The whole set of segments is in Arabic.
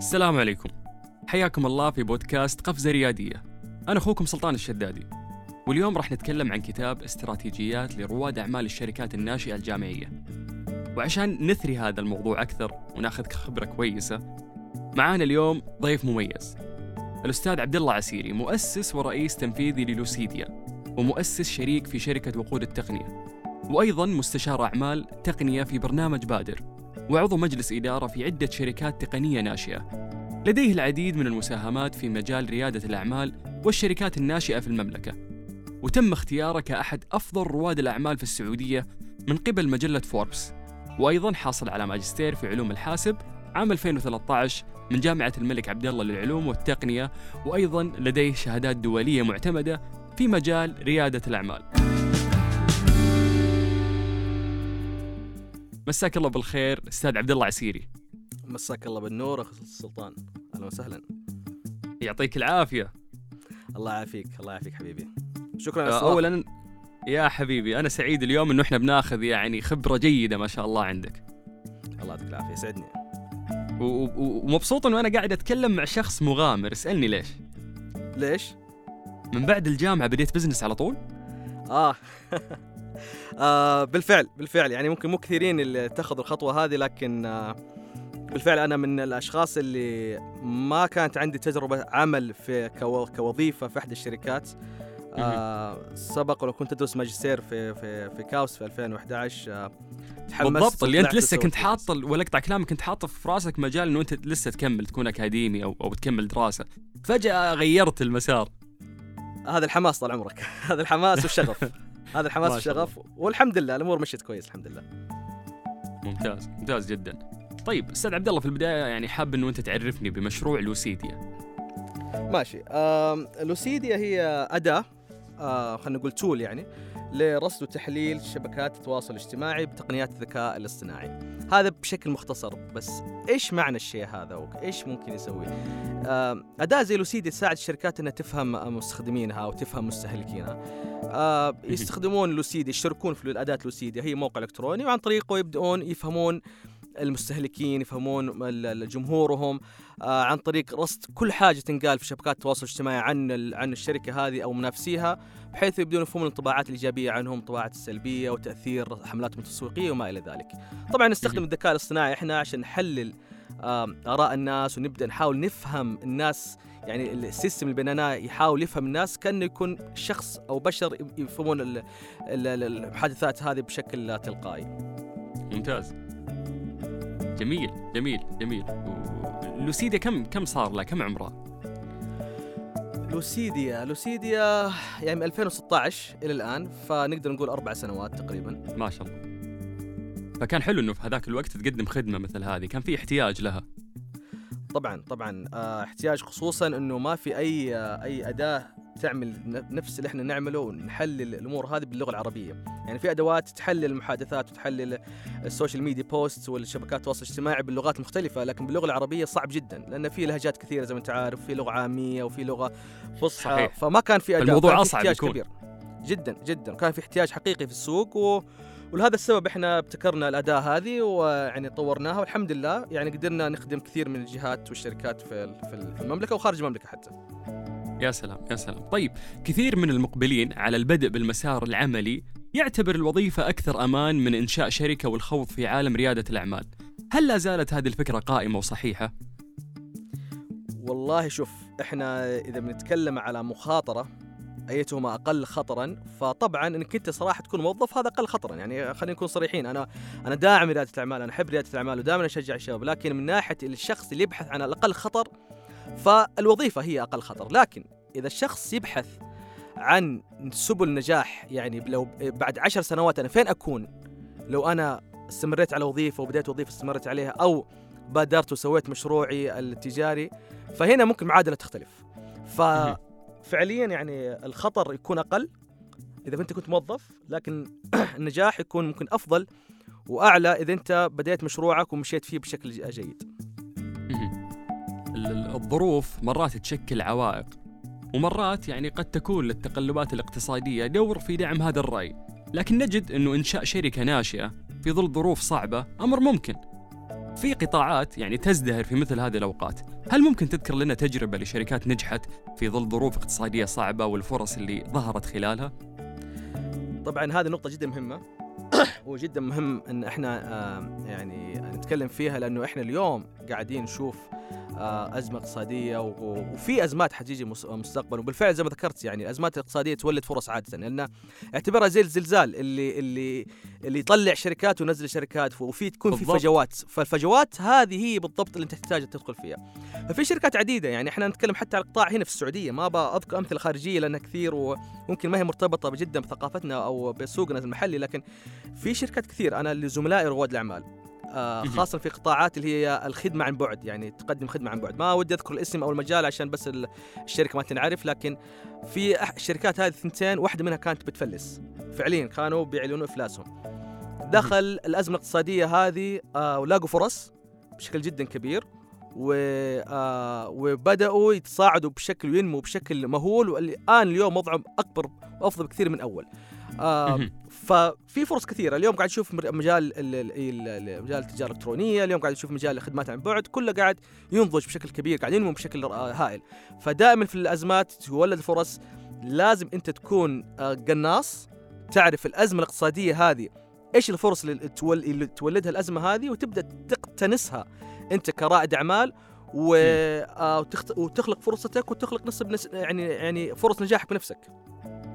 السلام عليكم. حياكم الله في بودكاست قفزة ريادية. أنا أخوكم سلطان الشدادي. واليوم راح نتكلم عن كتاب استراتيجيات لرواد أعمال الشركات الناشئة الجامعية. وعشان نثري هذا الموضوع أكثر ونأخذ خبرة كويسة معانا اليوم ضيف مميز. الأستاذ عبد الله عسيري مؤسس ورئيس تنفيذي للوسيديا ومؤسس شريك في شركة وقود التقنية وأيضا مستشار أعمال تقنية في برنامج بادر. وعضو مجلس إدارة في عدة شركات تقنية ناشئة. لديه العديد من المساهمات في مجال ريادة الأعمال والشركات الناشئة في المملكة. وتم اختياره كأحد أفضل رواد الأعمال في السعودية من قبل مجلة فوربس. وأيضا حاصل على ماجستير في علوم الحاسب عام 2013 من جامعة الملك عبد الله للعلوم والتقنية. وأيضا لديه شهادات دولية معتمدة في مجال ريادة الأعمال. مساك الله بالخير أستاذ عبد الله عسيري. مساك الله بالنور اخ السلطان. أهلا وسهلا. يعطيك العافية. الله يعافيك الله يعافيك حبيبي. شكرا اولا يا حبيبي أنا سعيد اليوم إنه إحنا بناخذ يعني خبرة جيدة ما شاء الله عندك. الله يعطيك العافية يسعدني. ومبسوط إنه أنا قاعد أتكلم مع شخص مغامر. اسألني ليش. ليش؟ من بعد الجامعة بديت بزنس على طول؟ آه. آه بالفعل بالفعل. يعني ممكن مو كثيرين اللي اتخذوا الخطوة هذه لكن آه بالفعل أنا من الأشخاص اللي ما كانت عندي تجربة عمل في كوظيفة في احدى الشركات. آه سبق ولو كنت أدرس ماجستير في في في كاوس في 2011 آه بالضبط. اللي انت لسه كنت حاط ولا أقطع كلامك كنت حاطه في راسك مجال إنه أنت لسه تكمل تكون أكاديمي أو أو تكمل دراسة. فجأة غيرت المسار. هذا الحماس طال عمرك. هذا الحماس والشغف. هذا الحماس والشغف والحمد لله الأمور مشيت كويس الحمد لله. ممتاز ممتاز جدا. طيب أستاذ عبد الله في البداية يعني حاب إنه أنت تعرفني بمشروع لوسيديا. ماشي. لوسيديا هي أداة آه خلينا نقول تول يعني. لرصد وتحليل شبكات التواصل الاجتماعي بتقنيات الذكاء الاصطناعي. هذا بشكل مختصر بس إيش معنى الشيء هذا وايش ممكن يسوي؟ أداة زي لوسيدي تساعد الشركات إنها تفهم مستخدمينها وتفهم مستهلكينها. يستخدمون لوسيدي يشتركون في الأداة لوسيدي هي موقع إلكتروني وعن طريقه يبدؤون يفهمون المستهلكين يفهمون جمهورهم آه عن طريق رصد كل حاجة تنقال في شبكات التواصل الاجتماعي عن عن الشركة هذه أو منافسيها بحيث يبدون يفهمون الانطباعات الإيجابية عنهم الانطباعات السلبية وتأثير حملاتهم التسويقيه وما إلى ذلك. طبعا نستخدم الذكاء الاصطناعي إحنا عشان نحلل آراء الناس ونبدأ نحاول نفهم الناس يعني السيستم اللي بيننا يحاول يفهم الناس كأنه يكون شخص أو بشر يفهمون المحادثات هذه بشكل تلقائي. ممتاز. جميل جميل جميل. لوسيديا كم كم صار لها كم عمرها؟ لوسيديا لوسيديا يعني من 2016 إلى الآن فنقدر نقول أربع سنوات تقريبا. ما شاء الله. فكان حلو إنه في هذاك الوقت تقدم خدمة مثل هذه. كان في احتياج لها. طبعا طبعا. آه احتياج خصوصا إنه ما في أي آه أي أداة تعمل نفس اللي إحنا نعمله ونحلل الأمور هذه باللغة العربية. يعني في أدوات تحلل المحادثات وتحلل ال social media post والشبكات التواصل الاجتماعي باللغات المختلفه لكن باللغة العربية صعب جدا لأن في لهجات كثيرة زي ما أنت عارف في لغة عامية وفي لغة فصحى. فما كان في أداة الموضوع أصعب كبير. جدا جدا. كان في احتياج حقيقي في السوق و ولهذا السبب إحنا ابتكرنا الأداة هذه ويعني طورناها والحمد لله يعني قدرنا نخدم كثير من الجهات والشركات في في المملكة وخارج المملكة حتى. يا سلام يا سلام طيب كثير من المقبلين على البدء بالمسار العملي يعتبر الوظيفة أكثر أمان من إنشاء شركة والخوض في عالم ريادة الأعمال هل لا زالت هذه الفكرة قائمة وصحيحة؟ والله شوف إحنا إذا بنتكلم على مخاطرة أيتهما أقل خطرا فطبعا انك انت صراحة تكون موظف هذا أقل خطرا. يعني خلينا نكون صريحين أنا أنا داعم رياده الأعمال أنا أحب ريادة الأعمال ودائما أشجع الشباب لكن من ناحية الشخص اللي يبحث عن الأقل خطر فالوظيفة هي أقل خطر. لكن إذا الشخص يبحث عن سبل نجاح يعني لو بعد عشر سنوات أنا فين أكون؟ لو أنا استمريت على وظيفة وبديت وظيفة استمريت عليها أو بادرت وسويت مشروعي التجاري فهنا ممكن معادلة تختلف. ففعليا يعني الخطر يكون أقل إذا أنت كنت موظف لكن النجاح يكون ممكن أفضل وأعلى إذا أنت بديت مشروعك ومشيت فيه بشكل جيد. الظروف مرات تشكل عوائق ومرات يعني قد تكون للتقلبات الاقتصادية دور في دعم هذا الرأي. لكن نجد أنه إنشاء شركة ناشئة في ظل ظروف صعبة أمر ممكن. في قطاعات يعني تزدهر في مثل هذه الأوقات هل ممكن تذكر لنا تجربة لشركات نجحت في ظل ظروف اقتصادية صعبة والفرص اللي ظهرت خلالها؟ طبعا هذه نقطة جدا مهمة وجدا مهم إن إحنا آه، يعني نتكلم فيها لأنه إحنا اليوم قاعدين نشوف أزمة اقتصادية وفي أزمات حتيجي مستقبلا. وبالفعل زي ما ذكرت يعني الازمات الاقتصاديه تولد فرص عادة لأن اعتبرها زي الزلزال اللي اللي اللي يطلع شركات وينزل شركات وفي تكون. في فجوات. فالفجوات هذه هي بالضبط اللي أنت تحتاج تدخل فيها. ففي شركات عديدة يعني إحنا نتكلم حتى على القطاع هنا في السعودية. ما أذكر أمثلة خارجية لأنها كثير وممكن ما هي مرتبطة جدا بثقافتنا أو بسوقنا المحلي لكن في شركات كثير. أنا لزملائي رواد الأعمال. آه خاصة في قطاعات اللي هي الخدمة عن بعد يعني تقدم خدمة عن بعد. ما ودي أذكر الاسم أو المجال عشان بس الشركة ما تنعرف لكن في الشركات هذه الثنتين واحدة منها كانت بتفلس. فعليا كانوا بيعلنوا إفلاسهم. دخل الأزمة الاقتصادية هذه آه ولاقوا فرص بشكل جدا كبير و آه وبدأوا يتصاعدوا بشكل وينموا بشكل مهول والآن اليوم وضعهم أكبر وأفضل بكثير من أول. آه ففي فرص كثيرة. اليوم قاعد نشوف مجال مجال التجارة الإلكترونية اليوم قاعد نشوف مجال الخدمات عن بعد. كله قاعد ينضج بشكل كبير قاعد ينمو بشكل هائل. فدائما في الأزمات تولد فرص لازم أنت تكون آه، قناص. تعرف الأزمة الاقتصادية هذه إيش الفرص اللي تولدها الأزمة هذه وتبدأ تقتنصها أنت كرائد أعمال آه، وتخلق فرصتك وتخلق نسب يعني يعني فرص نجاحك بنفسك.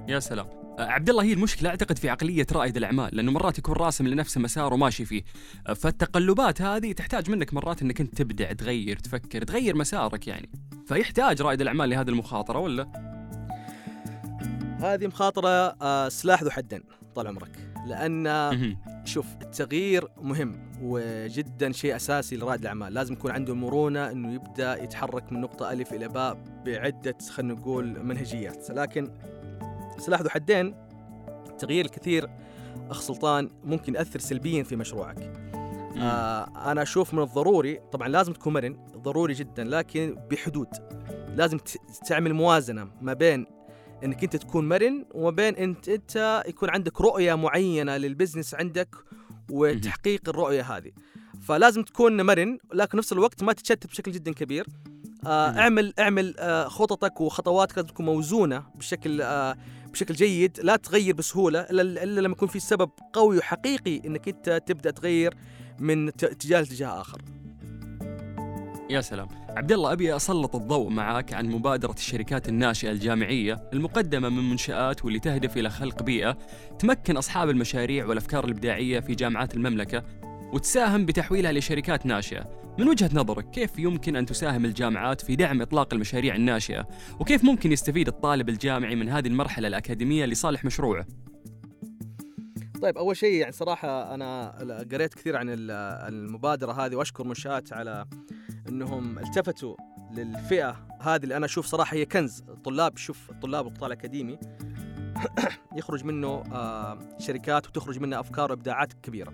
يا سلام. عبد الله هي المشكلة أعتقد في عقلية رائد الأعمال لأنه مرات يكون راسم لنفسه مسار وماشي فيه. فالتقلبات هذه تحتاج منك مرات إنك أنت تبدع تغير تفكر تغير مسارك يعني. فيحتاج رائد الأعمال لهذه المخاطرة ولا؟ هذه مخاطرة آه، سلاح ذو حدين طال عمرك. لأن شوف التغيير مهم وجدا شيء أساسي لرائد الأعمال. لازم يكون عنده المرونة إنه يبدأ يتحرك من نقطة ألف إلى باء بعدة خلينا نقول منهجيات. لكن سلاح ذو حدين. التغيير الكثير أخ سلطان ممكن يأثر سلبيا في مشروعك. آه أنا أشوف من الضروري طبعا لازم تكون مرن ضروري جدا لكن بحدود. لازم تعمل موازنة ما بين إنك أنت تكون مرن وما بين انت أنت يكون عندك رؤية معينة للبزنس عندك وتحقيق الرؤية هذه. فلازم تكون مرن لكن نفس الوقت ما تتشتت بشكل جدا كبير. آه اعمل اعمل آه خططك وخطواتك تكون موزونة بشكل آه بشكل جيد لا تغير بسهولة إلا لما يكون في سبب قوي وحقيقي إنك أنت تبدأ تغير من اتجاه لاتجاه آخر. يا سلام، عبد الله أبي أسلط الضوء معك عن مبادرة الشركات الناشئة الجامعية المقدمة من منشآت واللي تهدف إلى خلق بيئة تمكن أصحاب المشاريع والأفكار الإبداعية في جامعات المملكة وتساهم بتحويلها لشركات ناشئة. من وجهة نظرك كيف يمكن أن تساهم الجامعات في دعم إطلاق المشاريع الناشئة؟ وكيف ممكن يستفيد الطالب الجامعي من هذه المرحلة الأكاديمية لصالح مشروعه؟ طيب أول شيء يعني صراحة أنا قريت كثير عن المبادرة هذه وأشكر منشات على إنهم التفتوا للفئة هذه اللي أنا أشوف صراحة هي كنز. الطلاب شوف الطلاب القطاع الأكاديمي يخرج منه آه، شركات وتخرج منه أفكار وإبداعات كبيرة.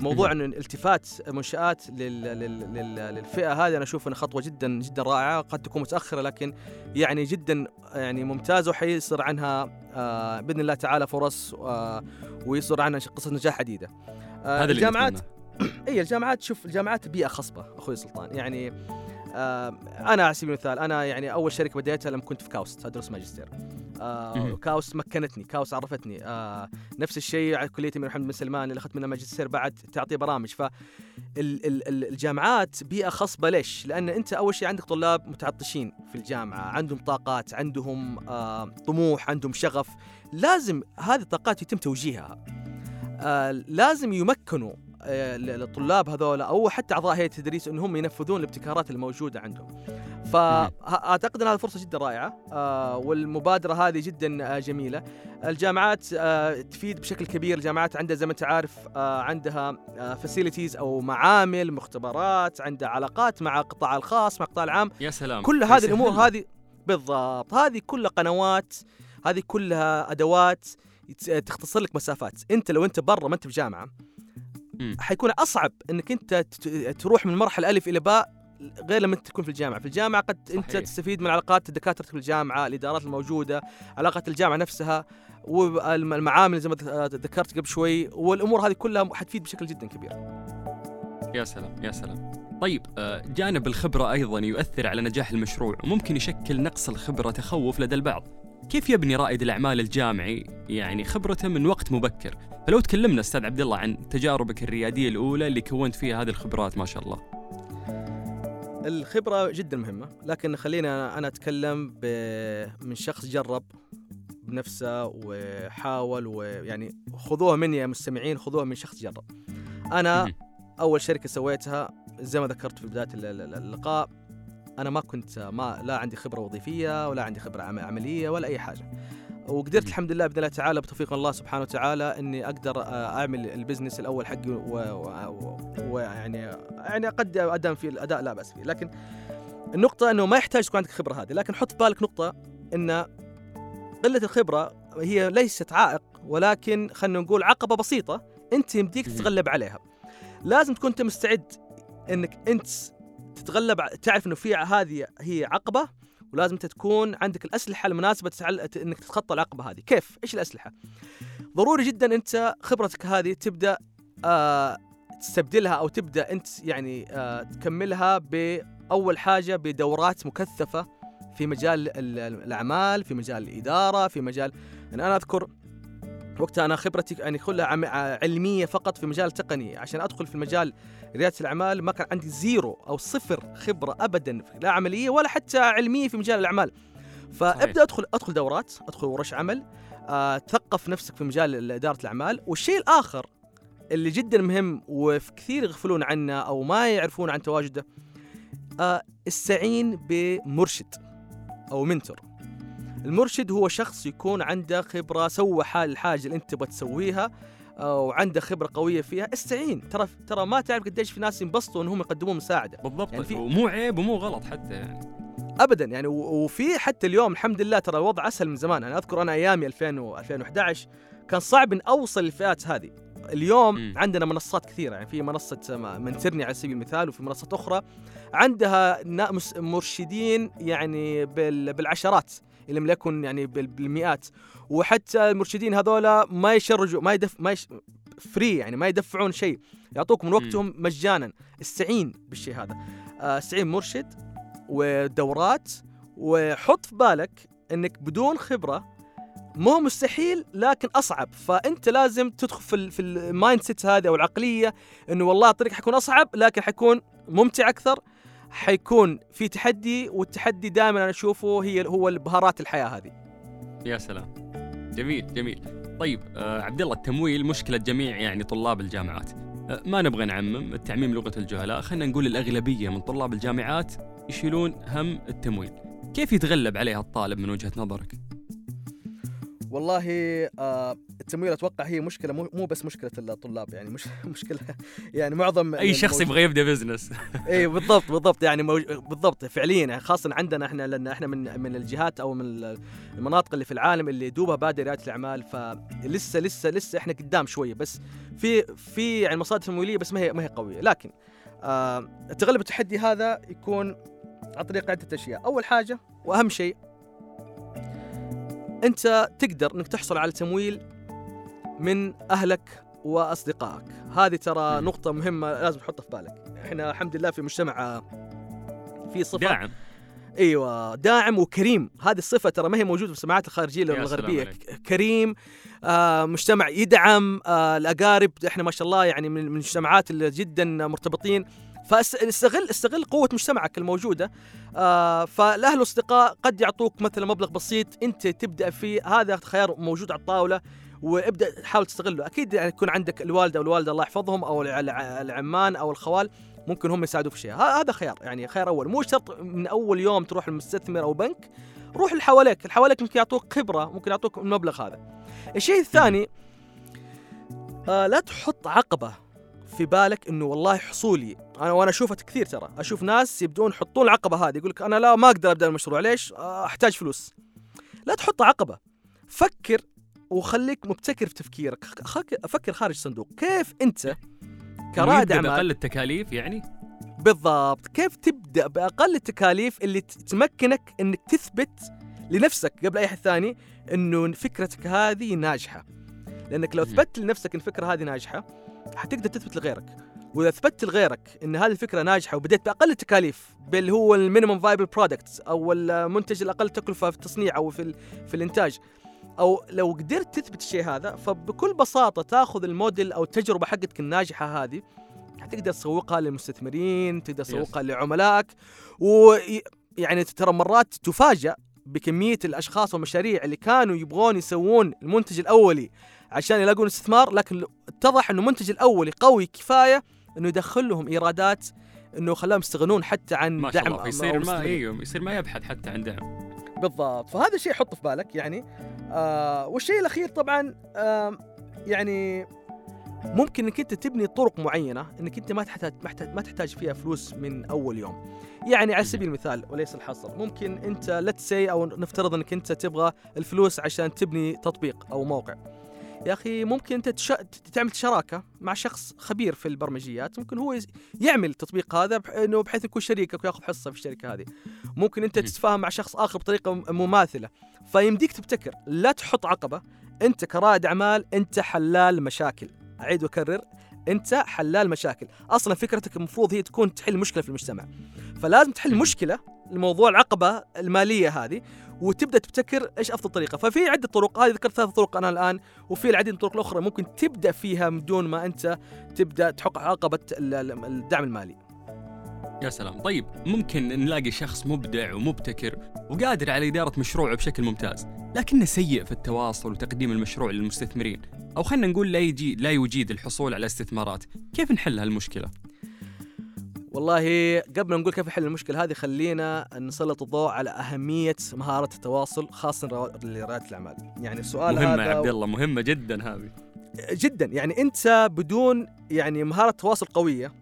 موضوع انه التفات منشآت لل... لل... لل... للفئة هذه أنا أشوف إنها خطوة جدا جدا رائعة قد تكون متأخرة لكن يعني جدا يعني ممتازه وحيصير عنها آه بإذن الله تعالى فرص آه ويصير عنها قصة نجاح عديده آه هذا الجامعات اي الجامعات شوف الجامعات بيئة خصبة أخوي سلطان. يعني آه أنا على سبيل المثال أنا يعني أول شركة بديتها لما كنت في كاوست أدرس ماجستير. آه كاوس مكنتني كاوس عرفتني. آه نفس الشيء على كلية من محمد بن سلمان اللي أخذت منها ماجستير بعد تعطي برامج. ف الجامعات بيئة خصبة ليش؟ لأن أنت أول شيء عندك طلاب متعطشين في الجامعة عندهم طاقات عندهم آه طموح عندهم شغف. لازم هذه الطاقات يتم توجيهها. آه لازم يمكنوا للطلاب هذول أو حتى أعضاء هيئة التدريس انهم ينفذون الابتكارات الموجودة عندهم. فأعتقد إن هذه فرصة جدا رائعة آه، والمبادرة هذه جدا آه، جميلة. الجامعات آه، تفيد بشكل كبير، الجامعات عندها زي ما أنت عارف عندها فاسيلتيز أو معامل، مختبرات، عندها علاقات مع القطاع الخاص، مع القطاع العام. يا سلام كل هذه الأمور هذه بالضبط، هذه كلها قنوات، هذه كلها أدوات تختصر لك مسافات، أنت لو أنت برا ما أنت في جامعة حيكون أصعب إنك أنت تروح من مرحلة ألف إلى باء غير لما تكون في الجامعة، في الجامعة قد صحيح. انت تستفيد من علاقات الدكاترة في الجامعة، الإدارات الموجودة، علاقة الجامعة نفسها والمعامل زي ما ذكرت قبل شوي والأمور هذه كلها حتفيد بشكل جدا كبير. يا سلام يا سلام طيب آه، جانب الخبرة أيضا يؤثر على نجاح المشروع وممكن يشكل نقص الخبرة تخوف لدى البعض كيف يبني رائد الأعمال الجامعي؟ يعني خبرته من وقت مبكر. فلو تكلمنا أستاذ عبد الله عن تجاربك الريادية الأولى اللي كونت فيها هذه الخبرات ما شاء الله. الخبرة جدا مهمة لكن خلينا أنا أتكلم من شخص جرب بنفسه وحاول ويعني خذوها مني يا مستمعين خذوها من شخص جرب. أنا أول شركة سويتها زي ما ذكرت في بداية اللقاء أنا ما كنت ما لا عندي خبرة وظيفية ولا عندي خبرة عملية ولا أي حاجة. وقدرت الحمد لله بإذن الله تعالى بتوفيق الله سبحانه وتعالى إني أقدر آه، أعمل البزنس الأول حقي ويعني يعني قد آدم في الأداء لا بأس فيه. لكن النقطة إنه ما يحتاج تكون عندك خبرة هذه. لكن حط في بالك نقطة إن قلة الخبرة هي ليست عائق ولكن خلينا نقول عقبة بسيطة أنت يمديك تتغلب عليها. لازم تكون أنت مستعد إنك أنت تتغلب تعرف إنه في هذه هي عقبة ولازم أنت تكون عندك الأسلحة المناسبة تتعل... إنك تتخطى العقبة هذه. كيف؟ إيش الأسلحة؟ ضروري جدا أنت خبرتك هذه تبدأ آه تستبدلها أو تبدأ أنت يعني آه تكملها بأول حاجة بدورات مكثفة في مجال الأعمال في مجال الإدارة في مجال يعني أنا أذكر وقتها أنا خبرتي يعني كلها علمية فقط في مجال تقني. عشان أدخل في المجال ريادة الأعمال ما كان عندي زيرو أو صفر خبرة ابدا لا عملية ولا حتى علمية في مجال الأعمال. فأبدأ ادخل أدخل دورات أدخل ورش عمل آه، تثقف نفسك في مجال إدارة الأعمال. والشيء الآخر اللي جدا مهم وكثير يغفلون عنه أو ما يعرفون عن تواجده آه، استعين بمرشد أو منتور. المرشد هو شخص يكون عنده خبرة سوى حال الحاجة اللي انت تبغى تسويها وعنده خبرة قوية فيها. استعين. ترى ترى ما تعرف قديش في ناس ينبسطوا انهم يقدمون مساعدة. بالضبط. يعني في ومو عيب ومو غلط حتى يعني. ابدا. يعني وفي حتى اليوم الحمد لله ترى الوضع أسهل من زمان. أنا أذكر أنا أيامي 2000 و 2011 كان صعب ان أوصل الفئات هذه. اليوم م. عندنا منصات كثيرة. يعني في منصة منترني على سبيل المثال وفي منصات أخرى عندها مرشدين يعني بالعشرات. لم يكن يعني بالمئات. وحتى المرشدين هذولا ما ي charge وا ما يدف ما يش free يعني ما يدفعون شيء. يعطوك من وقتهم مجانا. استعين بالشيء هذا. آه، استعين مرشد ودورات. وحط في بالك إنك بدون خبرة مو مستحيل لكن أصعب. فأنت لازم تدخل في في ال mindset هذه أو العقلية إنه والله الطريق حيكون أصعب لكن حيكون ممتع أكثر. حيكون في تحدي والتحدي دائما أنا أشوفه هي هو البهارات الحياة هذه. يا سلام. جميل جميل. طيب آه عبد الله التمويل مشكلة جميع يعني طلاب الجامعات. آه ما نبغى نعمم التعميم لغة الجهلاء. خلينا نقول الأغلبية من طلاب الجامعات يشيلون هم التمويل. كيف يتغلب عليها الطالب من وجهة نظرك؟ والله آه التمويل أتوقع هي مشكلة مو, مو بس مشكلة الطلاب يعني مش مشكلة يعني معظم أي شخص يبغى يبدأ بزنس إي بالضبط بالضبط يعني موج... بالضبط فعليا خاصه عندنا إحنا لأن إحنا من من الجهات أو من المناطق اللي في العالم اللي دوبها بادئ رياده الأعمال فلسه لسه لسه إحنا قدام شوية بس في في يعني مصادر تمويلية بس ما هي ما هي قوية. لكن آه تغلب التحدي هذا يكون عن طريق عدة أشياء. أول حاجة وأهم شيء أنت تقدر إنك تحصل على تمويل من أهلك وأصدقائك. هذه ترى نقطة مهمة لازم تحطها في بالك. إحنا الحمد لله في مجتمع في صفة. داعم. أيوه داعم وكريم. هذه الصفة ترى ما هي موجودة في المجتمعات الخارجية الغربية كريم آه مجتمع يدعم آه الأقارب. إحنا ما شاء الله يعني من المجتمعات اللي جدا مرتبطين. فاستغل استغل قوة مجتمعك الموجودة. آه فالأهل والأصدقاء قد يعطوك مثلا مبلغ بسيط أنت تبدأ فيه. هذا خيار موجود على الطاولة وابدأ حاول تستغله. أكيد يعني يكون عندك الوالدة أو الوالدة الله يحفظهم أو العمان أو الخوال ممكن هم يساعدوك في شيء. هذا خيار يعني خيار أول. مو شرط من أول يوم تروح المستثمر أو بنك روح اللي حواليك. اللي حواليك ممكن يعطوك خبرة ممكن يعطوك المبلغ هذا. الشيء الثاني آه لا تحط عقبة. في بالك إنه والله حصولي. أنا وأنا أشوفها كثير ترى. أشوف ناس يبدون يحطون العقبه هذه يقول لك أنا لا ما أقدر أبدأ المشروع ليش؟ آه، أحتاج فلوس. لا تحط عقبة. فكر وخليك مبتكر في تفكيرك. فكر خارج الصندوق. كيف أنت كرائد أعمال بأقل التكاليف يعني؟ بالضبط. كيف تبدأ بأقل التكاليف اللي تمكنك إنك تثبت لنفسك قبل أي أحد ثاني إنه فكرتك هذه ناجحة. لأنك لو اثبتت لنفسك إن الفكرة هذه ناجحة حتقدر تثبت لغيرك. وإذا أثبتت لغيرك إن هذه الفكرة ناجحة وبديت بأقل التكاليف باللي هو ال minimum viable product أو المنتج الأقل تكلفة في التصنيع أو في في الإنتاج أو لو قدرت تثبت الشيء هذا فبكل بساطة تأخذ الموديل أو التجربة حقتك الناجحة هذه تقدر تسوقها للمستثمرين تقدر تسوقها لعملائك ويعني ترى مرات تفاجأ بكمية الأشخاص والمشاريع اللي كانوا يبغون يسوون المنتج الأولي عشان يلاقون استثمار لكن اتضح إنه المنتج الاولي قوي كفاية إنه يدخل لهم إيرادات إنه خلاهم يستغنون حتى عن ما شاء دعم الله يصير ما إيوه يصير ما يبحث حتى عن دعم. بالضبط. فهذا الشيء حطه في بالك يعني. آه والشيء الأخير طبعا آه يعني ممكن إنك أنت تبني طرق معينة إنك أنت ما تحتاج ما تحتاج فيها فلوس من أول يوم. يعني على سبيل المثال وليس الحصر ممكن أنت لتس أو نفترض إنك أنت تبغى الفلوس عشان تبني تطبيق أو موقع. يا أخي ممكن أنت تش... تعمل شراكة مع شخص خبير في البرمجيات ممكن هو يعمل التطبيق هذا بح... إنه بحيث يكون شريكك ويأخذ حصة في الشركة هذه. ممكن أنت تتفاهم مع شخص آخر بطريقة مماثلة. فيمديك تبتكر. لا تحط عقبة. أنت كرائد أعمال أنت حلال مشاكل. أعيد وأكرر. أنت حلال مشاكل. أصلا فكرتك المفروض هي تكون تحل مشكلة في المجتمع. فلازم تحل مشكلة الموضوع العقبة المالية هذه. وتبدأ تبتكر إيش أفضل طريقة. ففي عدة طرق هذه ذكرت ثلاث طرق أنا الآن وفي العديد من الطرق الأخرى ممكن تبدأ فيها من دون ما أنت تبدأ تحق عقبة الدعم المالي. يا سلام. طيب ممكن نلاقي شخص مبدع ومبتكر وقادر على إدارة مشروعه بشكل ممتاز لكنه سيء في التواصل وتقديم المشروع للمستثمرين. أو خلينا نقول لا يجي لا يجيد الحصول على استثمارات. كيف نحل هالمشكلة؟ والله قبل نقول كيف نحل المشكلة هذه خلينا نسلط الضوء على أهمية مهارة التواصل خاصة لريادة الأعمال. يعني السؤال مهمة هذا يا عبد الله مهمة جدا هذه. جدا. يعني أنت بدون يعني مهارة تواصل قوية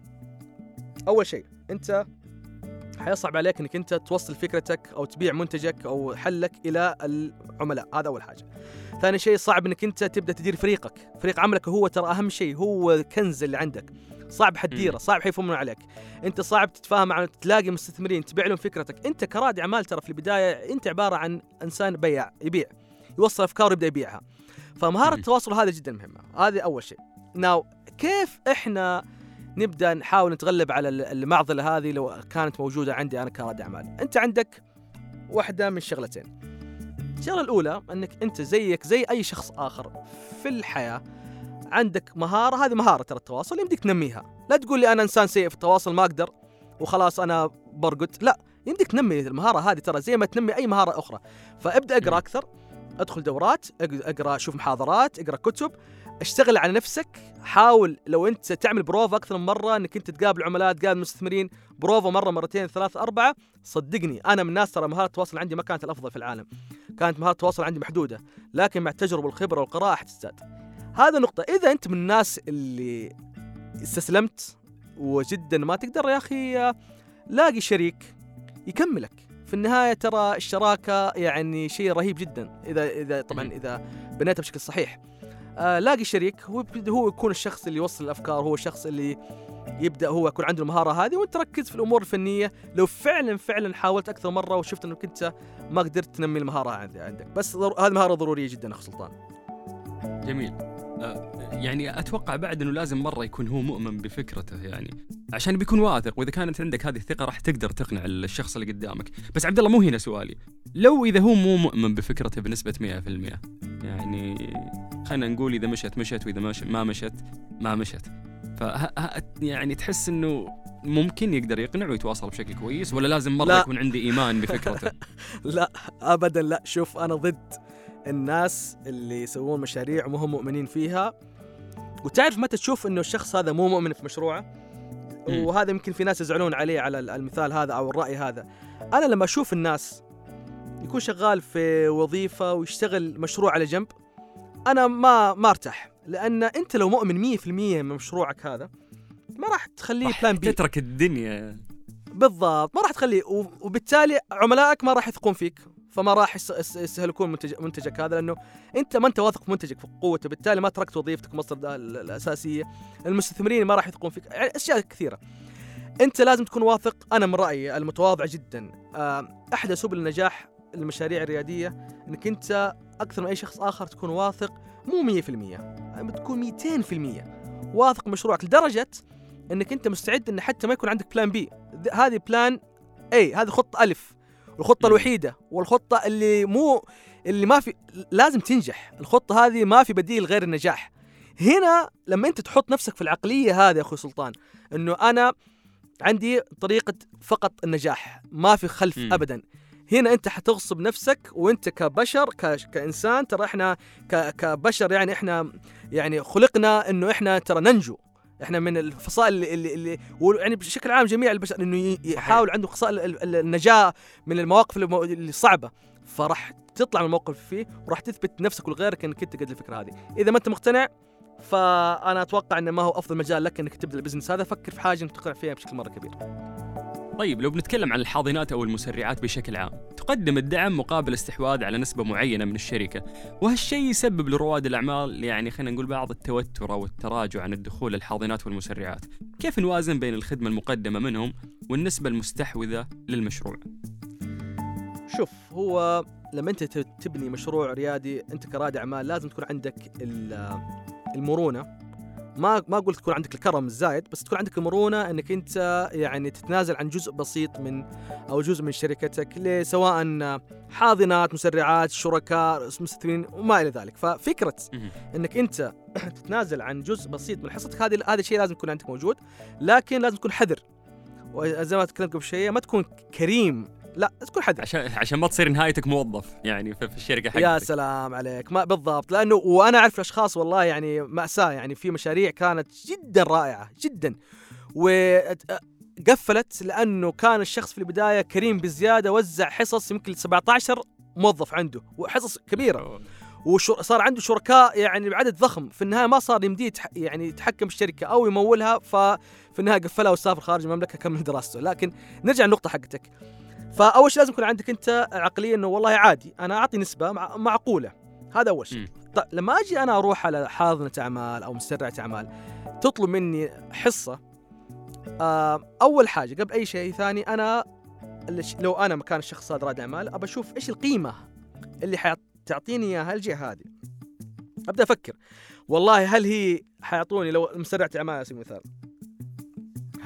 أول شيء أنت حيصعب عليك إنك أنت توصل فكرتك أو تبيع منتجك أو حلك إلى العملاء. هذا أول حاجة. ثاني شيء صعب إنك أنت تبدأ تدير فريقك. فريق عملك هو ترى أهم شيء هو الكنز اللي عندك. صعب حتديره صعب حيفهمون عليك. انت صعب تتفاهم مع تلاقي مستثمرين تبيع لهم فكرتك. انت كرائد اعمال ترى في البداية انت عبارة عن انسان بياع يبيع يوصل افكار ويبدأ يبيعها. فمهارة التواصل هذه جدا مهمة. هذه أول شيء. ناو كيف إحنا نبدأ نحاول نتغلب على المعضلة هذه لو كانت موجودة عندي أنا كرائد أعمال؟ أنت عندك واحدة من شغلتين. الشغلة الأولى إنك أنت زيك زي أي شخص آخر في الحياة عندك مهارة هذه مهارة ترى التواصل يمديك تنميها. لا تقول لي أنا إنسان سيء في التواصل ما أقدر وخلاص أنا برقد. لا يمديك تنمي المهارة هذه ترى زي ما تنمي أي مهارة أخرى. فابدأ أقرأ أكثر أدخل دورات أقرأ شوف محاضرات أقرأ كتب. اشتغل على نفسك حاول لو أنت تعمل بروفا أكثر من مرة إنك أنت تقابل عملاء تقابل مستثمرين بروفا مرة مرتين ثلاث أربعة صدقني أنا من الناس ترى مهارة التواصل عندي ما كانت الأفضل في العالم. كانت مهارة التواصل عندي محدودة لكن مع التجربة والخبرة والقراءة حتزداد. هذا نقطة. إذا أنت من الناس اللي استسلمت وجدا ما تقدر يا أخي لاقي شريك يكملك. في النهاية ترى الشراكة يعني شيء رهيب جدا. إذا إذا طبعا إذا بنيتها بشكل صحيح. آه لاقي شريك هو هو يكون الشخص اللي يوصل الأفكار هو الشخص اللي يبدأ هو يكون عنده المهارة هذه وأنت تركز في الأمور الفنية. لو فعلا فعلا حاولت أكثر مرة وشفت إنك أنت ما قدرت تنمي المهارة عندك. بس هذه مهارة ضرورية جدا أخ سلطان. جميل. آه يعني أتوقع بعد إنه لازم مرة يكون هو مؤمن بفكرته يعني. عشان بيكون واثق وإذا كانت عندك هذه الثقة راح تقدر تقنع الشخص اللي قدامك. بس عبد الله مو هنا سؤالي. لو إذا هو مو مؤمن بفكرته بنسبة 100% يعني خلينا نقول إذا مشت مشت وإذا ما مشت ما مشت. ف يعني تحس إنه ممكن يقدر يقنع ويتواصل بشكل كويس ولا لازم مرة لا. يكون عندي إيمان بفكرته؟ لا ابدا لا. شوف أنا ضد الناس اللي يسوون مشاريع وما مؤمنين فيها. وتعرف متى تشوف إنه الشخص هذا مو مؤمن في مشروعه؟ وهذا يمكن في ناس يزعلون عليه على المثال هذا أو الرأي هذا. أنا لما أشوف الناس يكون شغال في وظيفة ويشتغل مشروع على جنب أنا ما ما أرتاح. لأن أنت لو مؤمن 100% من مشروعك هذا ما راح تخليه بلان بي تترك الدنيا. بالضبط ما راح تخليه. وبالتالي عملائك ما راح يثقون فيك. فما راح يستهلكون منتج منتجك هذا لأنه أنت ما أنت واثق في منتجك في قوته بالتالي ما تركت وظيفتك مصدر الأساسية. المستثمرين ما راح يثقون فيك. يعني أشياء كثيرة. أنت لازم تكون واثق أنا من رأيي المتواضع جدا. أحد أسباب النجاح المشاريع الريادية إنك أنت أكثر من أي شخص آخر تكون واثق مو 100% تكون 200% واثق مشروعك لدرجة إنك أنت مستعد إن حتى ما يكون عندك plan B هذه plan A هذه خطة ألف. الخطة. الوحيدة والخطة اللي مو اللي ما في لازم تنجح الخطة هذه ما في بديل غير النجاح هنا لما أنت تحط نفسك في العقلية هذه يا أخوي سلطان إنه أنا عندي طريقة فقط النجاح ما في خلف مم. ابدا هنا أنت حتغصب نفسك وأنت كبشر ك... كإنسان ترى إحنا ك... كبشر يعني إحنا يعني خلقنا إنه إحنا ترى ننجو إحنا من الفصائل اللي, اللي, اللي يعني بشكل عام جميع البشر إنه يحاول عنده خصائل ال- ال- النجاة من المواقف المو- اللي صعبة. فراح تطلع من الموقف فيه وراح تثبت نفسك ولغيرك انك انت قد الفكرة هذه. إذا ما أنت مقتنع فأنا أتوقع إنه ما هو أفضل مجال لك إنك تبدأ البزنس هذا. فكر في حاجة انك تقنع فيها بشكل مرة كبير. طيب لو بنتكلم عن الحاضنات أو المسرعات بشكل عام، تقدم الدعم مقابل استحواذ على نسبة معينة من الشركة، وهالشيء يسبب لرواد الأعمال يعني خلينا نقول بعض التوتر أو التراجع عن الدخول للحاضنات والمسرعات، كيف نوازن بين الخدمة المقدمة منهم والنسبة المستحوذة للمشروع؟ شوف هو لما أنت تبني مشروع ريادي أنت كرائد أعمال لازم تكون عندك ال- المرونة ما ما أقول تكون عندك الكرم الزايد بس تكون عندك المرونه إنك أنت يعني تتنازل عن جزء بسيط من أو جزء من شركتك سواء حاضنات مسرعات شركاء مستثمرين وما إلى ذلك ففكرة. إنك أنت تتنازل عن جزء بسيط من حصتك هذه هذا الشيء لازم يكون عندك موجود لكن لازم تكون حذر وزي ما تكلمت قبل شوية ما تكون كريم لا تكون حذر عشان عشان ما تصير نهايتك موظف يعني في, في الشركة حقتك. يا سلام عليك. ما بالضبط. لأنه وأنا أعرف اشخاص والله يعني مأساة يعني في مشاريع كانت جدا رائعة جدا. وقفلت لأنه كان الشخص في البداية كريم بزيادة وزع حصص يمكن 17 موظف عنده وحصص كبيرة. وصار عنده شركاء يعني بعدد ضخم. في النهاية ما صار يمديه يعني يتحكم بالشركة أو يمولها ففي النهاية قفلها وسافر خارج المملكة كمل دراسته. لكن نرجع للنقطة حقتك. فأول شيء لازم يكون عندك أنت عقلية إنه والله عادي أنا أعطي نسبة مع معقولة. هذا أول شيء. طيب لما أجي أنا أروح على حاضنة أعمال أو مسرعه أعمال تطلب مني حصة آه أول حاجة قبل أي شيء ثاني أنا لو أنا مكان الشخص هذا رائد أعمال أبى أشوف إيش القيمة اللي حتعطيني إياها الجهه هذه. أبدأ أفكر. والله هل هي حيعطوني لو مسرعه أعمال على سبيل المثال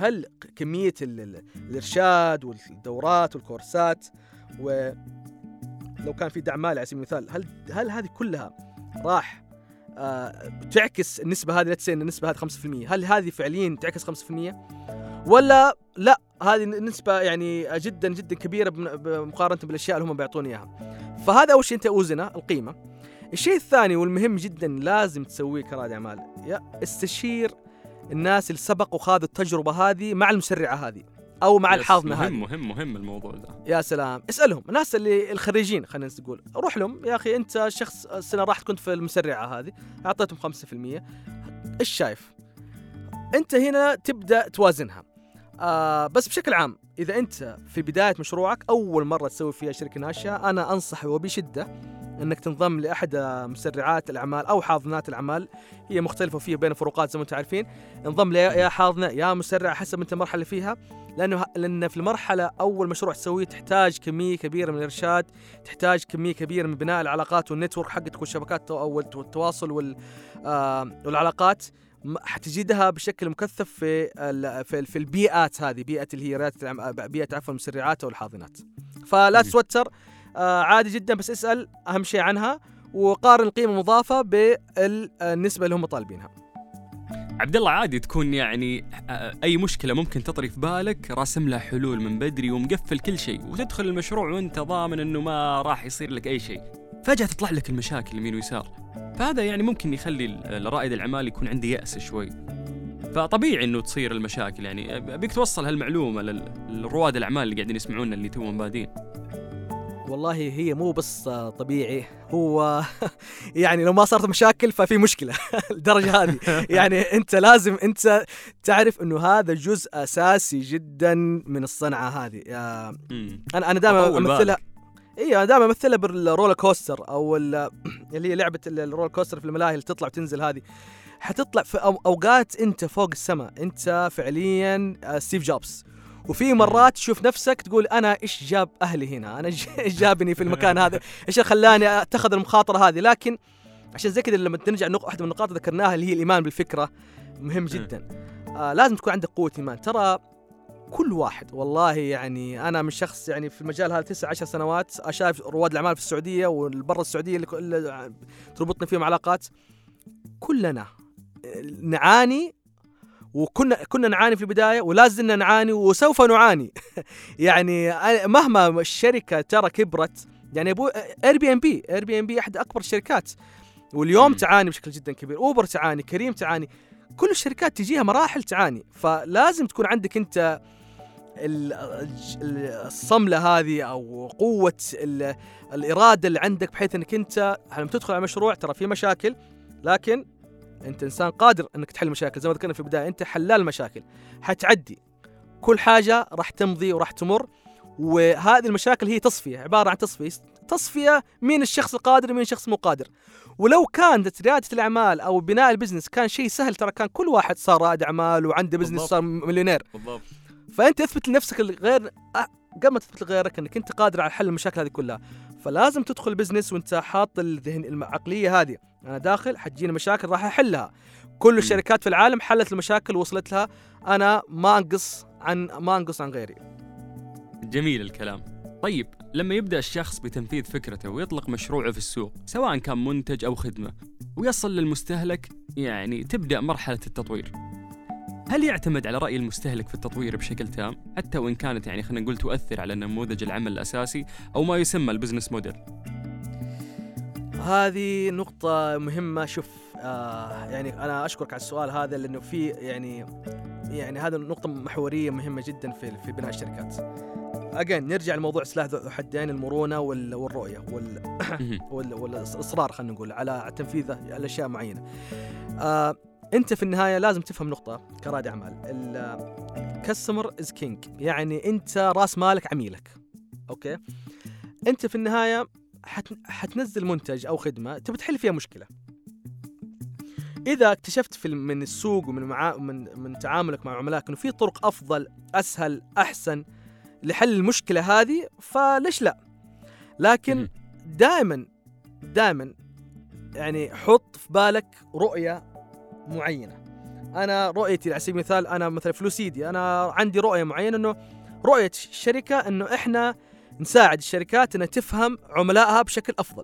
هل ق- كمية ال- ال- الإرشاد والدورات والكورسات ولو كان في دعم مالي على سبيل المثال هل هل هذه كلها راح آه تعكس النسبة هذه؟ لا تسين النسبة هذه 5% هل هذه فعليا تعكس 5% ولا لا هذه نسبة يعني جدا جدا كبيرة بمقارنة بالأشياء اللي هم بيعطوني إياها. فهذا أول شيء أنت أوزنه القيمة. الشيء الثاني والمهم جدا لازم تسويه كرائد أعمال استشير الناس اللي سبق وخاذوا التجربة هذه مع المسرعة هذه أو مع يس، الحاضنة هذه. مهم مهم مهم الموضوع ده. يا سلام. اسألهم الناس اللي الخريجين خلينا نقول. روح لهم يا أخي أنت شخص السنة راح كنت في المسرعه هذه أعطيتهم 5% إيش شايف؟ أنت هنا تبدأ توازنها. آه بس بشكل عام إذا أنت في بداية مشروعك أول مرة تسوي فيها شركة ناشئة أنا أنصح وبشدة إنك تنضم لأحد مسرعات الأعمال أو حاضنات الأعمال. هي مختلفة وفيها بين فروقات زي ما أنتم عارفين. انضم يا حاضنة يا مسرع حسب أنت المرحلة اللي فيها لأنه لأن في المرحلة أول مشروع تسويه تحتاج كمية كبيرة من الإرشاد تحتاج كمية كبيرة من بناء العلاقات والنتورك حقتك والشبكات أو التواصل آه والعلاقات. حتجدها بشكل مكثف في في, في البيئات هذه بيئة اللي هي ريادة بيئة عفوا المسرعات أو الحاضنات فلا. تتوتر. آه عادي جدا بس اسأل أهم شيء عنها وقارن القيمة المضافة بالنسبة اللي هم طالبينها. عبد الله عادي تكون يعني آه، أي مشكلة ممكن تطري في بالك راسم لها حلول من بدري ومقفل كل شيء وتدخل المشروع وانت ضامن إنه ما راح يصير لك أي شيء. فجأة تطلع لك المشاكل يمين ويسار. فهذا يعني ممكن يخلي الرائد الأعمال يكون عنده يأس شوي. فطبيعي إنه تصير المشاكل يعني. ابيك توصل هالمعلومة للرواد الأعمال اللي قاعدين يسمعونا اللي توهم بادين. والله هي مو بس طبيعي هو يعني لو ما صارت مشاكل ففي مشكلة الدرجة هذه. يعني أنت لازم أنت تعرف إنه هذا جزء أساسي جدا من الصنعة هذه. آه،. أنا أنا دائما امثلها. اي أنا دائما أمثلها بال roller coaster أو ال- اللي هي لعبة ال- ال roller coaster في الملاهي اللي تطلع وتنزل هذه. حتطلع في أوقات أنت فوق السماء. أنت فعليا آه، ستيف جوبز. وفي مرات تشوف نفسك تقول أنا إيش جاب أهلي هنا؟ أنا إيش جابني في المكان هذا؟ إيش خلاني أتخذ المخاطرة هذه؟ لكن عشان زي كذا لما ترجع واحدة من النقاط ذكرناها اللي هي الإيمان بالفكرة مهم جدا. آه لازم تكون عندك قوة إيمان. ترى كل واحد. والله يعني أنا من شخص يعني في المجال هذا تسع عشر سنوات أشاف رواد الأعمال في السعودية وبرا السعودية اللي, اللي تربطني فيهم علاقات. كلنا نعاني وكنا كنا نعاني في البداية ولا زلنا نعاني وسوف نعاني. يعني مهما الشركة ترى كبرت يعني أبو اير بي ام بي اير بي ام بي أحد أكبر الشركات. واليوم تعاني بشكل جدا كبير. Uber تعاني كريم تعاني. كل الشركات تجيها مراحل تعاني. فلازم تكون عندك أنت الصملة هذه أو قوة الإرادة اللي عندك بحيث إنك أنت لما تدخل على مشروع ترى في مشاكل لكن أنت إنسان قادر إنك تحل مشاكل زي ما ذكرنا في البداية أنت حلال المشاكل حتعدي. كل حاجة راح تمضي وراح تمر وهذه المشاكل هي تصفية عبارة عن تصفية. تصفية مين الشخص القادر ومين الشخص مو قادر. ولو كانت ريادة الأعمال أو بناء ال business كان شيء سهل ترى كان كل واحد صار رائد أعمال وعنده business صار مليونير. بالضبط. فأنت اثبت لنفسك الغير قبل ما تثبت لغيرك إنك أنت قادر على حل المشاكل هذه كلها. فلازم تدخل بزنس وأنت حاط الذهن العقلية هذه. أنا داخل حتجيني مشاكل راح أحلها. كل الشركات في العالم حلت المشاكل ووصلت لها أنا ما أنقص عن ما أنقص عن غيري. جميل الكلام. طيب لما يبدأ الشخص بتنفيذ فكرته ويطلق مشروعه في السوق سواء كان منتج أو خدمة ويصل للمستهلك يعني تبدأ مرحلة التطوير. هل يعتمد على رأي المستهلك في التطوير بشكل تام حتى وإن كانت يعني خلينا نقول تؤثر على نموذج العمل الأساسي أو ما يسمى البزنس موديل هذه نقطة مهمة شوف آه يعني أنا أشكرك على السؤال هذا لأنه في يعني يعني هذا نقطة محورية مهمة جدا في في بناء الشركات. أجين نرجع لموضوع سلاح ذو حدين المرونة والرؤية وال والإصرار خلينا نقول على تنفيذ الأشياء معينة. آه انت في النهاية لازم تفهم نقطة كرائد أعمال. ال customer is king يعني انت راس مالك عميلك. أوكي؟ انت في النهاية حت... حتنزل منتج أو خدمة تبي تحل فيها مشكلة. إذا اكتشفت في من السوق ومن مع... من من تعاملك مع عملائك إنه في طرق أفضل أسهل أحسن لحل المشكلة هذه فليش لا؟ لكن دائما دائما يعني حط في بالك رؤية معينة أنا رؤيتي على سبيل المثال أنا مثلا ف Lucidya أنا عندي رؤية معينة إنه رؤية الشركة إنه إحنا نساعد الشركات إنها تفهم عملائها بشكل أفضل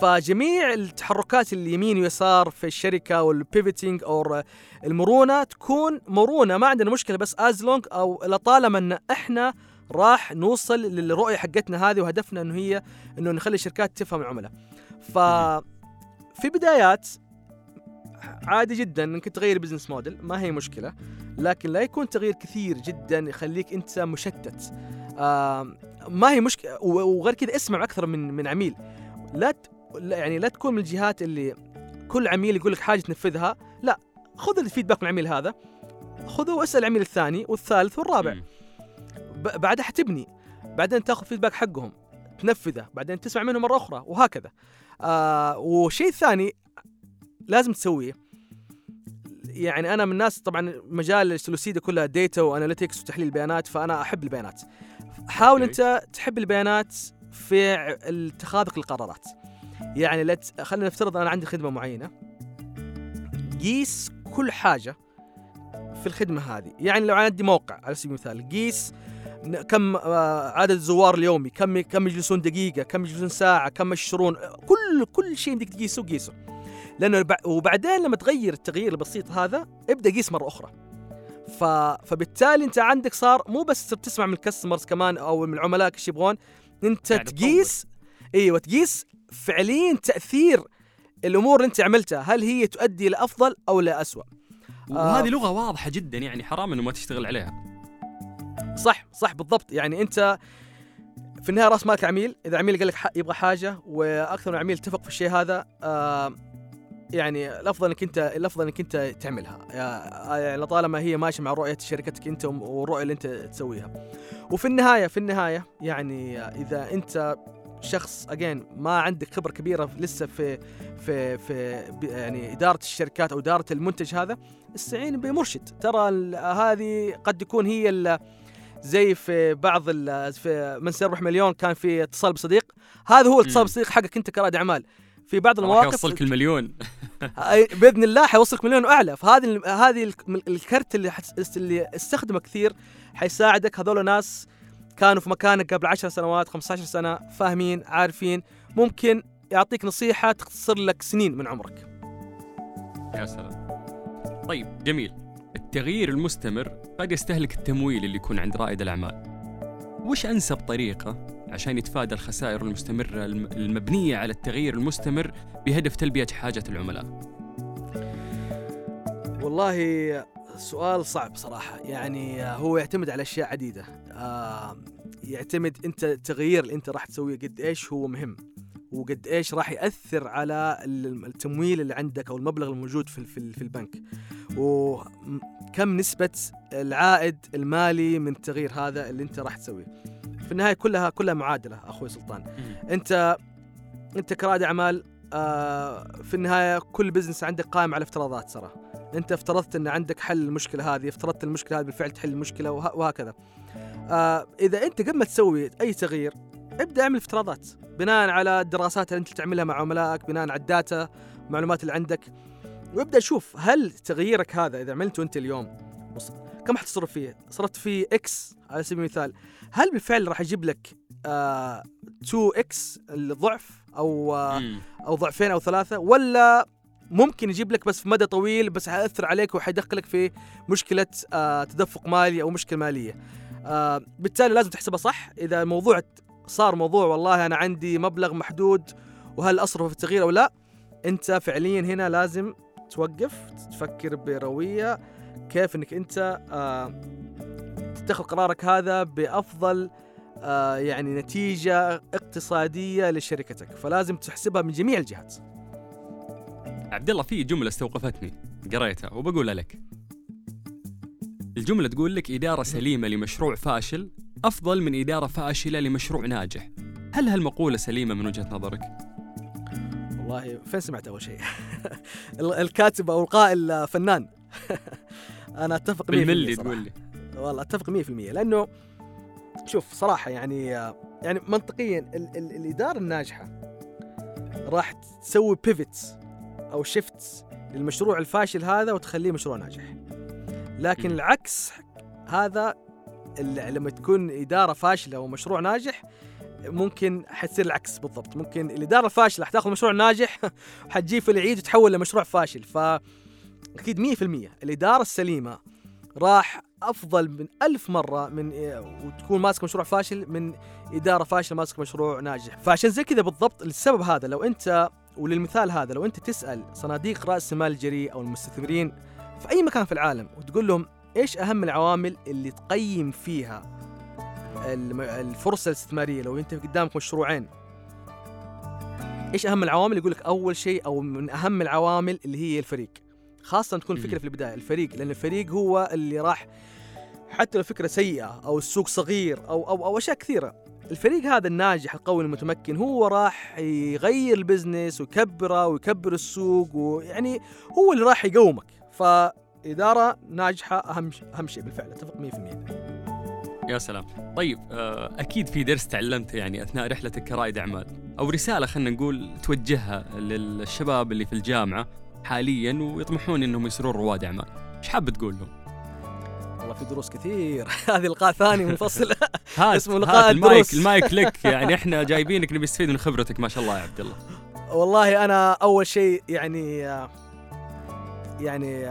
فجميع التحركات اليمين ويسار في الشركة وال pivoting أو المرونة تكون مرونة ما عندنا مشكلة بس as long أو لطالما إن إحنا راح نوصل للرؤية حقتنا هذه وهدفنا إنه هي إنه نخلي الشركات تفهم العملاء. ف في بدايات عادي جدا إنك تغير بزنس موديل ما هي مشكلة. لكن لا يكون تغيير كثير جدا يخليك أنت مشتت. آه ما هي مشكله وغير كذا اسمع أكثر من من عميل. لا يعني لا تكون من الجهات اللي كل عميل يقول لك حاجة تنفذها. لا خذ الفيدباك من العميل هذا. خذه واسأل العميل الثاني والثالث والرابع. بعدها حتبني بعدين تأخذ feedback حقهم. تنفذه. بعدين تسمع منهم مرة أخرى. وهكذا. آه وشيء ثاني لازم تسويه. يعني أنا من الناس طبعا مجال Lucidya كلها data و analytics وتحليل بيانات فأنا أحب البيانات. حاول أنت تحب البيانات في اتخاذك القرارات يعني لا خلينا نفترض أنا عندي خدمة معينة. قيس كل حاجة في الخدمة هذه. يعني لو عندي موقع على سبيل المثال قيس كم آه، عدد الزوار اليومي كم كم يجلسون دقيقة كم يجلسون ساعة كم يشترون كل كل شيء بدك تقيسه قيسه. لأنه وبعدين لما تغير التغيير البسيط هذا ابدأ قيس مرة أخرى. ف... فبالتالي أنت عندك صار مو بس تسمع من الكاستمرز كمان أو من العملاء إيش يبغون أنت يعني تقيس إيوه تقيس فعليا تأثير الأمور اللي أنت عملتها. هل هي تؤدي لافضل أو لاسوء وهذه آه. لغة واضحة جدا يعني حرام إنه ما تشتغل عليها. صح صح بالضبط. يعني أنت في النهاية رأس مالك عميل. إذا عميل قال لك يبغى حاجة وأكثر من عميل اتفق في الشيء هذا آه يعني الأفضل إنك انت الأفضل إنك أنت تعملها. يعني طالما هي ماشية مع رؤية شركتك أنت والرؤية اللي أنت تسويها. وفي النهايه في النهاية يعني إذا أنت شخص اجين ما عندك خبرة كبيرة لسه في في في يعني إدارة الشركات أو إدارة المنتج هذا استعين بمرشد. ترى هذه قد يكون هي زي في بعض في من سيربح مليون كان في اتصال بصديق. هذا هو اتصال بصديق حقك أنت كرائد أعمال. في بعض المواقف يوصلك المليون. بإذن الله حيوصلك مليون واعلى فهذه هذه ال- الكرت اللي حت- اللي استخدمه كثير حيساعدك. هذول ناس كانوا في مكانك قبل 10 سنوات 15 سنة فاهمين عارفين. ممكن يعطيك نصيحة تختصر لك سنين من عمرك. يا سلام. طيب جميل. التغيير المستمر قد يستهلك التمويل اللي يكون عند رائد الأعمال. وش أنسب طريقة عشان يتفادى الخسائر المستمرة الم- المبنية على التغيير المستمر بهدف تلبية حاجة العملاء. والله سؤال صعب صراحة. يعني هو يعتمد على أشياء عديدة. يعتمد أنت التغيير اللي أنت راح تسويه قد إيش هو مهم وقد إيش راح يأثر على ال- التمويل اللي عندك أو المبلغ الموجود في في البنك. وكم نسبة العائد المالي من التغيير هذا اللي أنت راح تسويه؟ في النهاية كلها كلها معادلة أخوي سلطان. أنت أنت كرائد أعمال آه في النهاية كل business عندك قائم على افتراضات ترى. أنت افترضت إن عندك حل المشكلة هذه افترضت المشكلة هذه بالفعل تحل المشكلة وه- وهكذا. آه إذا أنت قبل ما تسوي أي تغيير ابدأ اعمل افتراضات. بناء على الدراسات اللي أنت تعملها مع عملائك بناء على ال data المعلومات اللي عندك. وابدأ شوف هل تغييرك هذا إذا عملته أنت اليوم بس كم حتصرف فيه؟ صرفت فيه X على سبيل المثال. هل بالفعل راح يجيب لك آه 2 إكس الضعف أو آه. أو ضعفين أو ثلاثة ولا ممكن يجيب لك بس في مدى طويل بس حيأثر عليك وحيدخلك في مشكلة آه تدفق مالي أو مشكلة مالية آه بالتالي لازم تحسبها صح إذا الموضوع صار موضوع والله أنا عندي مبلغ محدود وهل أصرفه في التغيير أو لا أنت فعليا هنا لازم توقف تفكر بروية كيف إنك أنت آه تتخذ قرارك هذا بأفضل آه يعني نتيجة اقتصادية لشركتك فلازم تحسبها من جميع الجهات. عبد الله في جملة استوقفتني قريتها وبقولها لك. الجملة تقول لك إدارة سليمة لمشروع فاشل أفضل من إدارة فاشلة لمشروع ناجح. هل هالمقولة سليمة من وجهة نظرك؟ والله فين سمعت أول شيء؟ ال- الكاتب أو القائل فنان. أنا أتفق 100% بالملي. تقول لي. والله أتفق 100% لأنه شوف صراحة يعني يعني منطقيا ال ال الإدارة الناجحة راح تسوي بيفت أو شيفت للمشروع الفاشل هذا وتخليه مشروع ناجح. لكن. العكس هذا لما تكون إدارة فاشلة ومشروع ناجح ممكن حتصير العكس بالضبط. ممكن الإدارة الفاشلة حتاخذ مشروع ناجح وحتجيه في العيد وتحول لمشروع فاشل. ف أكيد 100% الإدارة السليمة راح أفضل من ألف مرة من وتكون ماسك مشروع فاشل من إدارة فاشلة ماسك مشروع ناجح. فعشان زي كذا بالضبط السبب هذا لو أنت وللمثال هذا لو أنت تسأل صناديق رأس المال الجريء أو المستثمرين في أي مكان في العالم وتقول لهم إيش أهم العوامل اللي تقيم فيها الفرصة الاستثمارية؟ لو أنت قدامك مشروعين إيش أهم العوامل؟ يقول لك أول شيء أو من أهم العوامل اللي هي الفريق. خاصة تكون الفكرة. في البداية الفريق لأن الفريق هو اللي راح حتى لو فكرة سيئة أو السوق صغير أو أو أو أشياء كثيرة. الفريق هذا الناجح القوي المتمكن هو راح يغير البزنس ويكبره ويكبر السوق ويعني هو اللي راح يقومك. فإدارة ناجحة أهم أهم شيء بالفعل أتفق 100% يا سلام. طيب آه، أكيد في درس تعلمته يعني أثناء رحلتك كرائد أعمال. أو رسالة خلينا نقول توجهها للشباب اللي في الجامعة. حاليا ويطمحون أنهم يصيرون رواد أعمال. إيش حاب تقول لهم؟ والله في دروس كثير. هذه لقاء ثاني منفصل هات اسمه هات لقاء المايك الدروس. المايك لك. يعني إحنا جايبينك نبي نستفيد من خبرتك ما شاء الله يا عبد الله. والله أنا أول شيء يعني يعني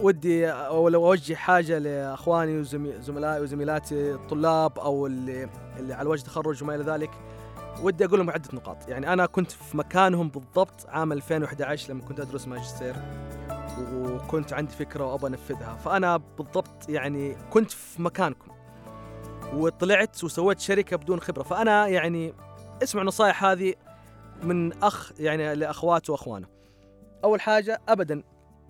ودي أو لو أوجه حاجة لأخواني وزملائي وزميلاتي الطلاب أو اللي اللي على وجه تخرج وما إلى ذلك. ودي أقول لهم عدة نقاط. يعني أنا كنت في مكانهم بالضبط عام 2011 لما كنت أدرس ماجستير وكنت عندي فكرة وأبغى أنفذها. فأنا بالضبط يعني كنت في مكانكم وطلعت وسويت شركة بدون خبرة. فأنا يعني اسمع نصائح هذه من أخ يعني لأخواته وأخوانه. أول حاجة ابدا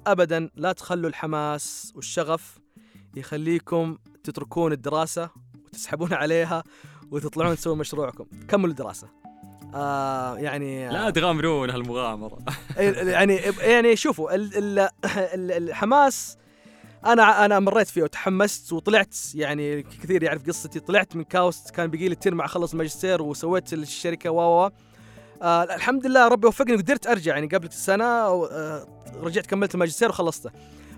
ابدا لا تخلوا الحماس والشغف يخليكم تتركون الدراسة وتسحبون عليها وتطلعون تسوون مشروعكم، كملوا الدراسة. آه يعني لا تغامرون هالمغامرة. يعني يعني شوفوا ال- ال- ال- الحماس أنا أنا مريت فيه وتحمست وطلعت يعني كثير يعرف قصتي. طلعت من كاوست كان بقي لي ترم مع أخلص الماجستير وسويت الشركة و آه الحمد لله ربي وفقني قدرت أرجع يعني قبل سنه آه رجعت كملت الماجستير وخلصته.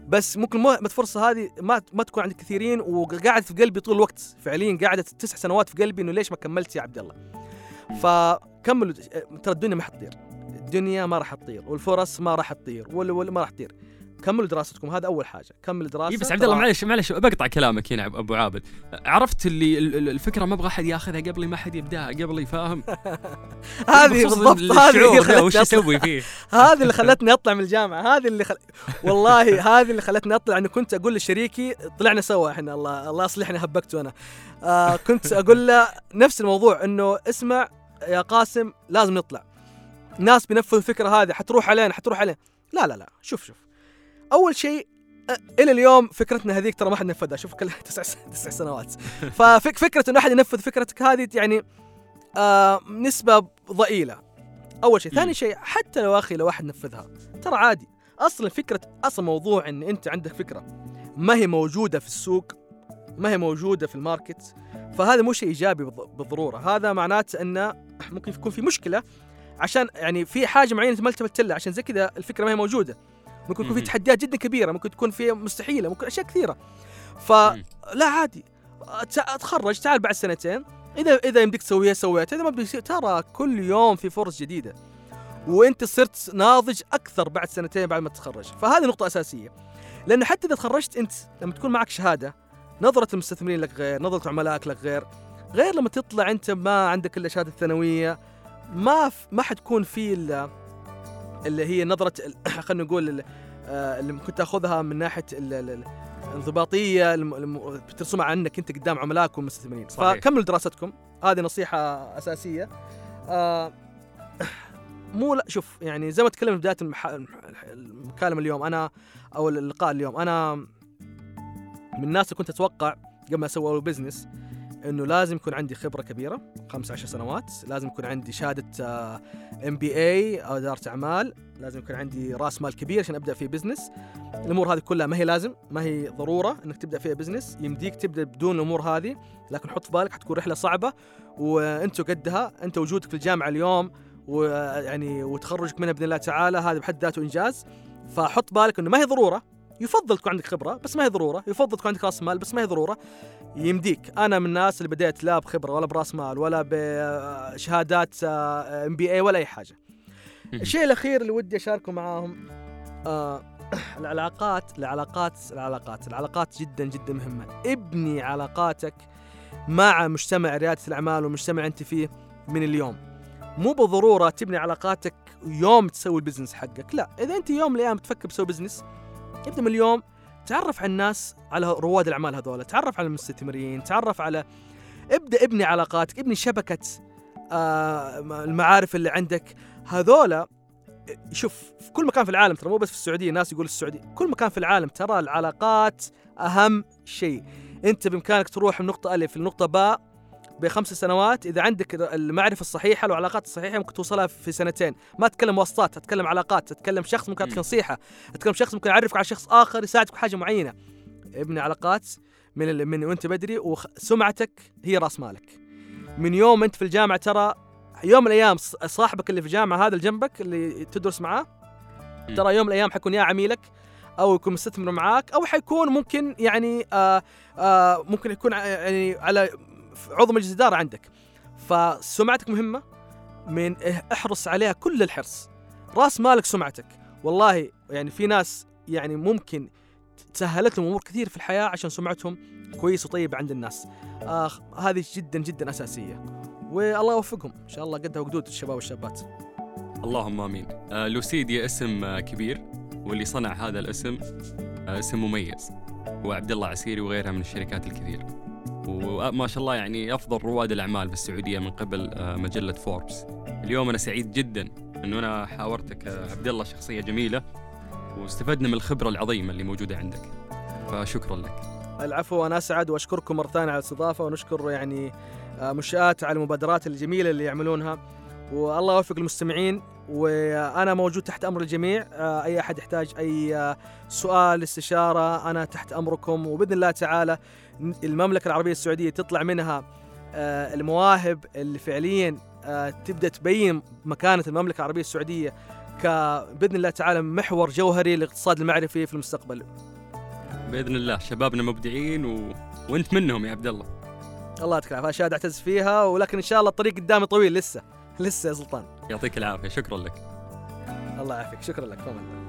بس ممكن ما الفرصه هذه ما ما تكون عند كثيرين وقاعد في قلبي طول الوقت فعليا قعدت تسع سنوات في قلبي إنه ليش ما كملت يا عبد الله؟ فكملوا ترى الدنيا ما حتطير الدنيا ما راح تطير والفرص ما راح تطير ولا ما راح تطير. كملوا دراستكم هذا أول حاجة. كمل دراسه إيه بس عبد الله معلش معلش بقطع كلامك هنا أبو عابد. عرفت اللي الفكرة ما أبغى أحد ياخذها قبلي ما حد يبدأها قبلي فاهم؟ هذه بالضبط هذه وش يسوي فيه؟ هذه اللي خلتني أطلع من الجامعة هذه اللي خل... والله هذه اللي خلتني أطلع. انه كنت أقول لشريكي طلعنا سوا إحنا الله الله يصلحني هبكته أنا آه كنت أقول له نفس الموضوع إنه اسمع يا قاسم لازم نطلع. ناس بينفذوا الفكرة هذه حتروح علينا حتروح علينا. لا لا لا شوف شوف. أول شيء إلى اليوم فكرتنا هذيك ترى ما حد نفذها شوف كلها تسع تسع سنوات. ففكره إنه أحد ينفذ فكرتك هذه يعني آه نسبة ضئيلة. أول شيء. ثاني شيء حتى لو أخي لو واحد نفذها ترى عادي. أصلا فكرة أصلا موضوع إن أنت عندك فكرة ما هي موجودة في السوق ما هي موجودة في الماركت فهذا مو شيء إيجابي بالضرورة. هذا معناته إنه ممكن يكون في مشكلة عشان يعني في حاجة معينة ما التفت لها عشان زي كذا الفكرة ما هي موجودة. ممكن يكون في تحديات جدا كبيرة ممكن تكون في مستحيلة ممكن أشياء كثيرة. فلا عادي. أتخرج تعال بعد سنتين. إذا إذا يمديك تسويها سويتها. إذا ما بيصير ترى كل يوم في فرص جديدة. وأنت صرت ناضج أكثر بعد سنتين بعد ما تتخرج. فهذه نقطة أساسية. لأنه حتى إذا تخرجت أنت لما تكون معك شهادة نظرة المستثمرين لك غير نظرة عملائك لك غير غير لما تطلع أنت ما عندك إلا شهادة الثانويه ما ما حتكون في إلا اللي هي نظرة خلينا نقول آه، اللي كنت تاخذها من ناحية الانضباطية بترسمها عنك أنت قدام عملائك والمستثمرين. فكملوا دراستكم. هذه نصيحة أساسية. آه مو لا شوف يعني زي ما تكلمنا في بداية المح... المكالمة اليوم أنا أو اللقاء اليوم أنا من الناس اللي كنت أتوقع قبل ما أسوي اول business إنه لازم يكون عندي خبرة كبيرة 15 سنوات لازم يكون عندي شهادة MBA أو إدارة أعمال لازم يكون عندي رأس مال كبير عشان أبدأ في business الأمور هذه كلها ما هي لازم ما هي ضرورة إنك تبدأ فيها business يمديك تبدأ بدون الأمور هذه لكن حط في بالك حتكون رحلة صعبة وأنت قدها أنت وجودك في الجامعة اليوم ويعني وتخرجك منها بإذن الله تعالى هذا بحد ذاته إنجاز. فحط بالك إنه ما هي ضرورة يفضل تكون عندك خبرة بس ما هي ضرورة. يفضل تكون عندك راس مال بس ما هي ضرورة. يمديك. أنا من الناس اللي بديت لا بخبرة ولا براس مال ولا بشهادات MBA ولا أي حاجة. الشيء الأخير اللي ودي أشاركه معاهم آه العلاقات العلاقات العلاقات العلاقات جدا جدا مهمة. ابني علاقاتك مع مجتمع ريادة الأعمال والمجتمع أنت فيه من اليوم. مو بالضروره تبني علاقاتك يوم تسوي ال business حقك لا. إذا أنت يوم من الأيام تفكر تسوي business من اليوم تعرف على الناس على رواد الأعمال هذول تعرف على المستثمرين تعرف على ابدأ ابني علاقاتك ابني شبكة آه المعارف اللي عندك. هذولا شوف في كل مكان في العالم ترى مو بس في السعودية الناس يقول السعودية. كل مكان في العالم ترى العلاقات أهم شيء. أنت بإمكانك تروح من نقطة ألف لنقطة باء بخمس سنوات. إذا عندك المعرفة الصحيحة والعلاقات الصحيحة ممكن توصلها في سنتين. ما اتكلم واسطات اتكلم علاقات اتكلم شخص ممكن يعطيك نصيحة اتكلم شخص ممكن يعرفك على شخص آخر يساعدك في حاجة معينة. ابني علاقات من من وأنت بدري وسمعتك هي رأس مالك. من يوم أنت في الجامعة ترى يوم من الأيام صاحبك اللي في الجامعة هذا اللي جنبك اللي تدرس معاه ترى يوم من الأيام حيكون يا عميلك أو يكون مستثمر معاك أو حيكون ممكن يعني آآ آآ ممكن يكون يعني على عضو مجلس اداره عندك. فسمعتك مهمة؟ من احرص عليها كل الحرص. راس مالك سمعتك. والله يعني في ناس يعني ممكن تسهلت لهم أمور كثير في الحياة عشان سمعتهم كويس وطيبه عند الناس. آه هذه جدا جدا أساسية. والله يوفقهم. إن شاء الله قدها وقدود الشباب والشابات. اللهم آمين. آه لوسيديا اسم آه كبير. واللي صنع هذا الاسم آه اسم مميز. هو عبد الله عسيري وغيرها من الشركات الكثير. وما شاء الله يعني أفضل رواد الأعمال في السعوديه من قبل آه، مجلة فوربس. اليوم أنا سعيد جدا إنه أنا حاورتك آه، عبد الله شخصية جميلة واستفدنا من الخبرة العظيمة اللي موجودة عندك. فشكرا لك. العفو أنا أسعد وأشكركم مرة ثانية على الاستضافة ونشكر يعني مشاة على المبادرات الجميلة اللي يعملونها والله يوفق المستمعين وأنا موجود تحت أمر الجميع. أي أحد يحتاج أي سؤال استشارة أنا تحت أمركم. وبإذن الله تعالى المملكة العربية السعودية تطلع منها آه، المواهب اللي فعليا آه، تبدأ تبين مكانة المملكة العربية السعودية بإذن الله تعالى محور جوهري للاقتصاد المعرفي في المستقبل. بإذن الله. شبابنا مبدعين و... وأنت منهم يا عبد الله. الله يعطيك العافيه اشياء أعتز فيها. ولكن إن شاء الله الطريق قدامي طويل لسه. لسه يا سلطان. يعطيك العافية. شكرا لك. الله يعافيك. شكرا لك. الله